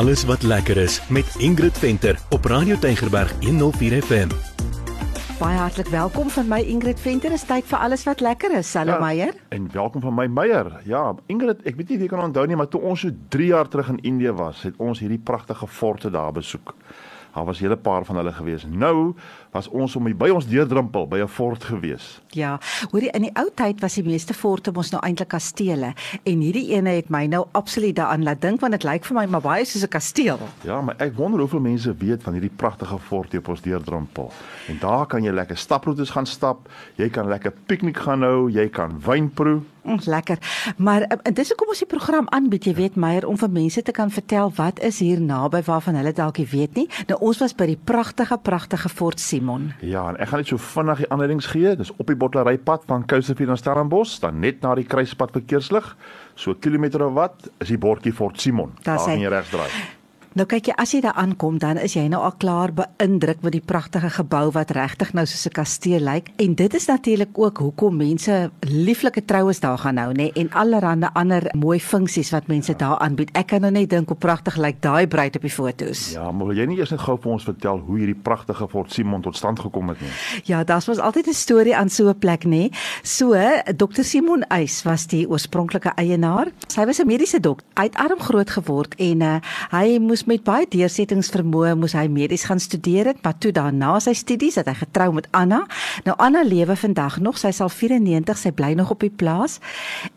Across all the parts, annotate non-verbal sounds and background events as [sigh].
alles wat lekker is met Ingrid Venter op Radio Tygerberg 104 FM. Baie hartlik welkom van my Ingrid Venter. Is tyd vir alles wat lekker is. Hallo ja, Meyer. En welkom van my Meyer. Ja, Ingrid, ek weet nie of jy kan onthou nie, maar toe ons so 3 jaar terug in Indië was, het ons hierdie pragtige forte daar besoek. Daar was 'n hele paar van hulle gewees. Nou was ons om by ons deurdrimpel by 'n fort gewees. Ja, hoorie in die ou tyd was die meeste forte mos nou eintlik kastele en hierdie ene het my nou absoluut daaraan laat dink want dit lyk vir my maar baie soos 'n kasteel. Ja, maar ek wonder hoeveel mense weet van hierdie pragtige fort op ons deurdrimpel. En daar kan jy lekker staproetes gaan stap, jy kan lekker piknik gaan hou, jy kan wyn proe. Ons lekker. Maar uh, dis hoekom ons die program aanbied, jy weet Meyer, om vir mense te kan vertel wat is hier naby waarvan hulle dalk nie weet nie. Nou ons was by die pragtige pragtige Fort Simon. Ja, en ek gaan net so vinnig die aanleidings gee. Dis op die Bottlerypad van Kousevier na Stellenbosch, dan net na die kruispunt verkeerslig. So kilometer of wat is die bordjie Fort Simon. Daar gaan jy regs draai. Nou kyk jy as jy daar aankom dan is jy nou al klaar beïndruk met die pragtige gebou wat regtig nou soos 'n kasteel lyk en dit is natuurlik ook hoekom mense lieflike troues daar gaan hou nê en allerlei ander mooi funksies wat mense daar aanbied. Ek kan nou net dink hoe pragtig lyk daai bruid op die fotos. Ja, maar wil jy nie eers net gou vir ons vertel hoe hierdie pragtige Fort Simon tot stand gekom het nie? Ja, daar was altyd 'n storie aan so 'n plek nê. So, Dr Simon Eis was die oorspronklike eienaar. Hy was 'n mediese dokter. Hy het arm groot geword en uh, hy moes moes met baie deursettingsvermoë moes hy medies gaan studeer het, maar toe daarna sy studies het hy getrou met Anna. Nou Anna lewe vandag nog, sy sal 94, sy bly nog op die plaas.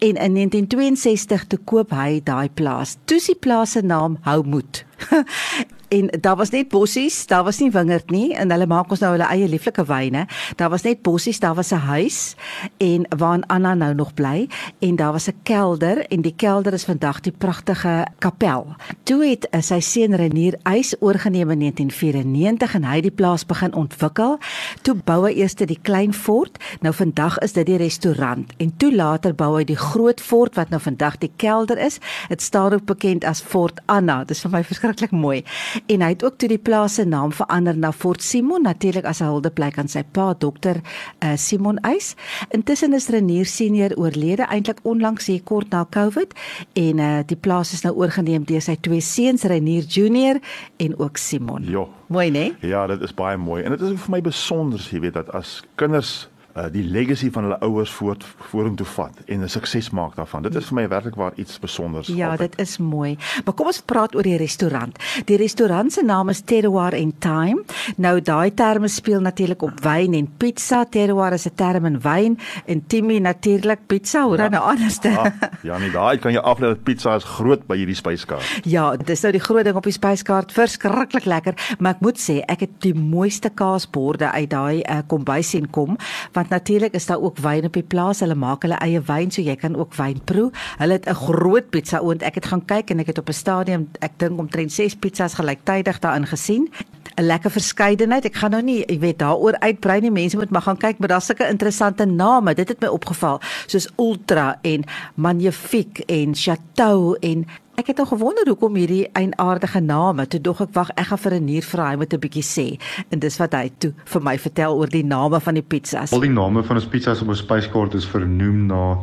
En in 1962 toe koop hy daai plaas. Toe is die plaas se naam Houmoed. [laughs] en daar was net bossies, daar was nie wingerd nie en hulle maak ons nou hulle eie lieflike wyne. Daar was net bossies, daar was 'n huis en waar Anna nou nog bly en daar was 'n kelder en die kelder is vandag die pragtige kapel. Toe het uh, sy seun Renier eis oorgeneem in 1994 en hy die plaas begin ontwikkel. Toe bou hy eers die klein fort. Nou vandag is dit die restaurant en toe later bou hy die groot fort wat nou vandag die kelder is. Dit staan ook bekend as Fort Anna. Dit is vir my verskriklik mooi en hy het ook toe die plaas se naam verander na Fort Simon natuurlik as 'n huldeplek aan sy pa dokter uh, Simon Eis. Intussen is Renier senior oorlede eintlik onlangs hier kort na Covid en uh, die plaas is nou oorgeneem deur sy twee seuns Renier Junior en ook Simon. Ja. Mooi, né? Ja, dit is baie mooi en dit is vir my besonder, jy weet dat as kinders uh, die legacy van hulle ouers voort vorentoe vat en 'n sukses maak daarvan. Dit is vir my werklik waar iets spesiaals. Ja, altijd. dit is mooi. Maar kom ons praat oor die restaurant. Die restaurant se naam is Terroir and Time. Nou daai terme speel natuurlik op wyn en pizza. Terroir is 'n term in wyn en Timmy natuurlik pizza. Hoe dan ja. nou anders? Ja, ja, nee, daai kan jy aflei dat pizza is groot by hierdie spyskaart. Ja, dis nou die groot ding op die spyskaart. Verskriklik lekker, maar ek moet sê ek het die mooiste kaasborde uit daai uh, kombuis sien kom. Want want natuurlik is daar ook wyn op die plaas. Hulle maak hulle eie wyn, so jy kan ook wyn proe. Hulle het 'n groot pizza oond. Ek het gaan kyk en ek het op 'n stadium, ek dink omtrent 6 pizzas gelyktydig daarin gesien. 'n Lekker verskeidenheid. Ek gaan nou nie, jy weet, daaroor uitbrei nie. Mense moet maar gaan kyk, maar daar's sulke interessante name. Dit het my opgeval, soos Ultra en Magnifique en Chateau en Ek het nog gewonder hoekom hierdie eienaardige name. Toe dog ek wag, ek gaan vir 'n nuur vra hy moet 'n bietjie sê. En dis wat hy toe vir my vertel oor die name van die pizzas. Al die name van ons pizzas op ons spyskaart is vernoem na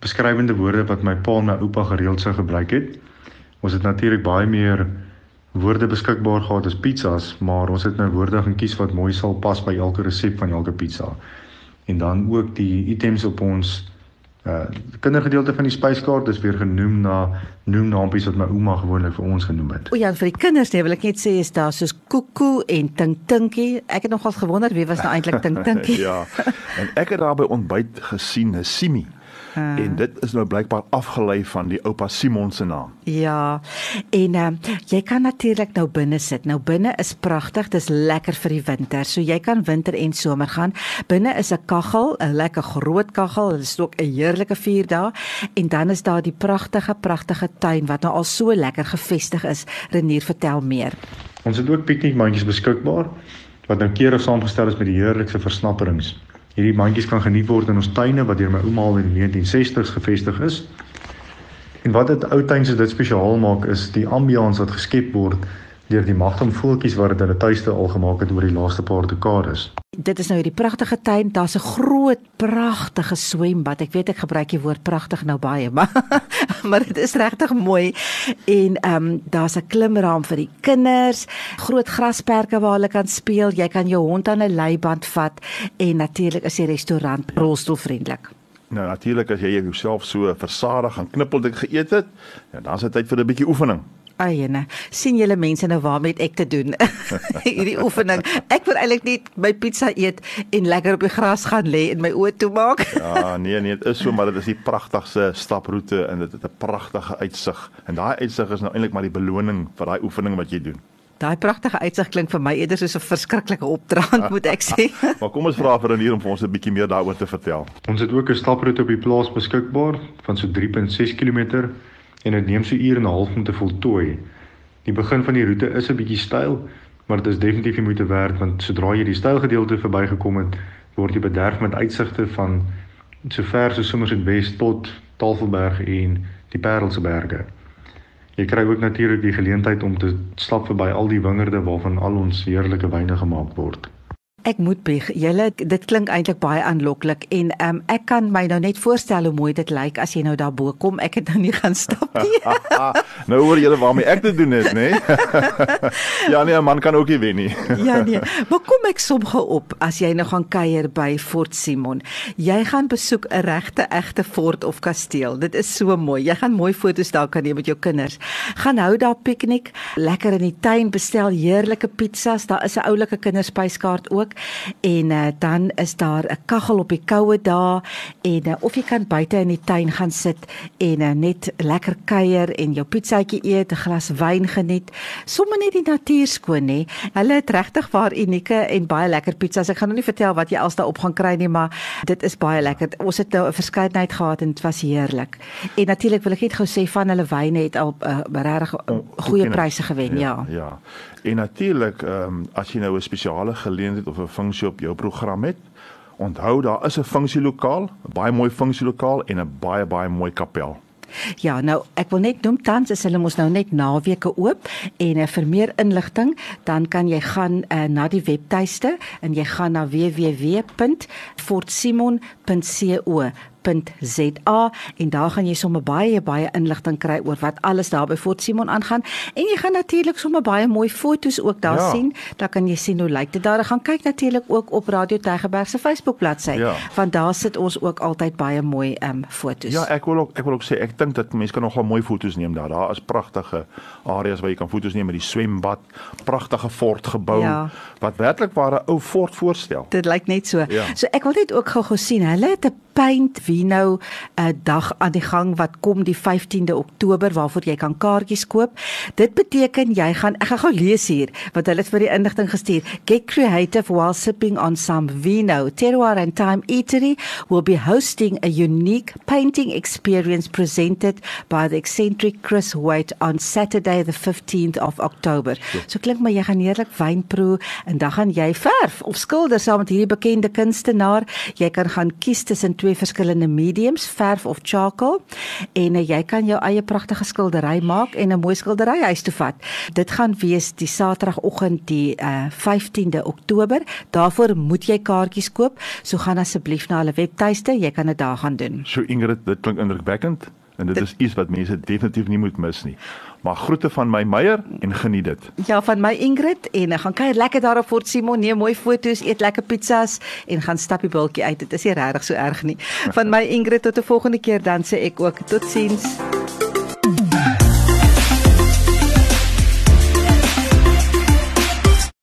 beskrywende woorde wat my pa en my oupa gereeld sou gebruik het. Ons het natuurlik baie meer woorde beskikbaar gehad as pizzas, maar ons het nou woorde gaan kies wat mooi sal pas by elke resep van elke pizza. En dan ook die items op ons uh kindergedeelte van die spyskaart is weer genoem na noemnaampies wat my ouma gewoonlik vir ons genoem het. O ja, vir die kinders nee, wil ek net sê is daar soos Koekoe en Tintinkie. Ek het nogal gewonder wie was nou eintlik Tintinkie. [laughs] ja. En ek het daar by ontbyt gesien 'n Simi. En dit is nou blykbaar afgelei van die oupa Simon se naam. Ja. En uh, jy kan natuurlik nou binne sit. Nou binne is pragtig. Dis lekker vir die winter. So jy kan winter en somer gaan. Binne is 'n kaggel, 'n lekker groot kaggel. Dit is ook 'n heerlike vuur daar. En dan is daar die pragtige pragtige tuin wat nou al so lekker gevestig is. Renier, vertel meer. Ons het ook piknikmandjies beskikbaar wat nou keurig saamgestel is met die heerlikste versnapperings. Hierdie mandjies kan geniet word in ons tuine wat deur my ouma al in die 1960s gevestig is. En wat dit ou tuin se dit spesiaal maak is die ambiance wat geskep word deur die magtige voeltjies wat dit hulle tuiste al gemaak het oor die laaste paar dekades. Dit is nou hierdie pragtige tuin. Daar's 'n groot pragtige swembad. Ek weet ek gebruik die woord pragtig nou baie, maar [laughs] maar dit is regtig mooi. En ehm um, daar's 'n klimraam vir die kinders, groot grasperke waar hulle kan speel. Jy kan jou hond aan 'n leiband vat en natuurlik is die restaurant rolstoelvriendelik. Nou natuurlik as jy jouself so versadig en knippeldik geëet het, ja, dan is dit tyd vir 'n bietjie oefening. Ayene, sien julle mense nou waarmee ek te doen? [laughs] Hierdie oefening. Ek wil eintlik net my pizza eet en lekker op die gras gaan lê en my oë toemaak. [laughs] ja, nee nee, dit is so, maar dit is die pragtigste staproete en dit het 'n pragtige uitsig. En daai uitsig is nou eintlik maar die beloning vir daai oefening wat jy doen. Daai pragtige uitsig klink vir my eerder soos 'n verskriklike opdraand, moet ek sê. [laughs] maar kom ons vra vir Renier om vir ons 'n bietjie meer daaroor te vertel. Ons het ook 'n staproete op die plaas beskikbaar van so 3.6 km en dit neem so uur en 'n half om te voltooi. Die begin van die roete is 'n bietjie steil, maar dit is definitief die moeite werd want sodra jy die steil gedeelte verbygekom het, word jy bederf met uitsigte van so ver so Somerset West tot Tafelberg en die Parelse berge. Jy kry ook natuurlik die geleentheid om te stap verby al die wingerde waarvan al ons heerlike wyne gemaak word. Ek moet bieg. Julle dit klink eintlik baie aanloklik en um, ek kan my nou net voorstel hoe mooi dit lyk as jy nou daar bo kom. Ek het nou nie gaan stap nie. [laughs] nou hoor julle waarmee ek te doen het, nê? [laughs] ja nee, 'n man kan ook nie wen nie. [laughs] ja nee. Maar kom ek som gou op as jy nou gaan kuier by Fort Simon. Jy gaan besoek 'n regte egte fort of kasteel. Dit is so mooi. Jy gaan mooi foto's daar kan neem met jou kinders. Gaan hou daar piknik, lekker in die tuin, bestel heerlike pizzas. Daar is 'n oulike kinderspyskaart ook en uh, dan is daar 'n kaggel op die koue dae en uh, of jy kan buite in die tuin gaan sit en uh, net lekker kuier en jou pizzaatjie eet, 'n glas wyn geniet, sommer net die natuur skoon hè. Hulle het regtig waar unieke en baie lekker pizzas. Ek gaan nou nie vertel wat jy als daarop gaan kry nie, maar dit is baie lekker. Ons het nou 'n verskeidenheid gehad en dit was heerlik. En natuurlik wil ek net gou sê van hulle wyne het al uh, regtig uh, goeie pryse gewen, ja. Ja. ja. En natuurlik, ehm um, as jy nou 'n spesiale geleentheid of 'n funksie op jou program het, onthou daar is 'n funksielokaal, 'n baie mooi funksielokaal en 'n baie baie mooi kapel. Ja, nou ek wil net noem tans is hulle mos nou net naweke oop en uh, vir meer inligting dan kan jy gaan uh, na die webtuiste en jy gaan na www.fortsimon.co www.rsg.za en daar gaan jy sommer baie baie inligting kry oor wat alles daar by Fort Simon aangaan en jy gaan natuurlik sommer baie mooi foto's ook daar ja. sien. Daar kan jy sien hoe lyk dit daar. Gaan kyk natuurlik ook op Radio Tygerberg se Facebook bladsy. Ja. Want daar sit ons ook altyd baie mooi ehm um, foto's. Ja, ek wil ook ek wil ook sê ek dink dat mense kan nogal mooi foto's neem daar. Daar is pragtige areas waar jy kan foto's neem met die swembad, pragtige fort gebou ja. wat werklik ware ou fort voorstel. Dit lyk net so. Ja. So ek wil net ook gou-gou sien. Hulle het 'n paint Vino 'n uh, dag aan die gang wat kom die 15de Oktober waarvoor jy kan kaartjies koop. Dit beteken jy gaan ek gaan gou lees hier wat hulle het vir die inligting gestuur. Get creative while sipping on some vino. Terroir and Time Eatery will be hosting a unique painting experience presented by the eccentric Chris White on Saturday the 15th of October. Ja. So klink my jy gaan heerlik wyn proe en dan gaan jy verf of skilder saam met hierdie bekende kunstenaar. Jy kan gaan kies tussen twee verskillende mediums, verf of charcoal en uh, jy kan jou eie pragtige skildery maak en 'n mooi skildery huis toe vat. Dit gaan wees die Saterdagoggend die uh, 15de Oktober. Daarvoor moet jy kaartjies koop. So gaan asseblief na hulle webtuiste, jy kan dit daar gaan doen. So Ingrid, dit klink indrukwekkend en dit, dit is iets wat mense definitief nie moet mis nie. Maar groete van my Meyer en geniet dit. Ja, van my Ingrid en ek gaan kuier lekker daar op Fort Simon, neem mooi foto's, eet lekker pizzas en gaan stap die bultjie uit. Dit is nie regtig so erg nie. [laughs] Van my Ingrid tot 'n volgende keer dan sê ek ook totsiens.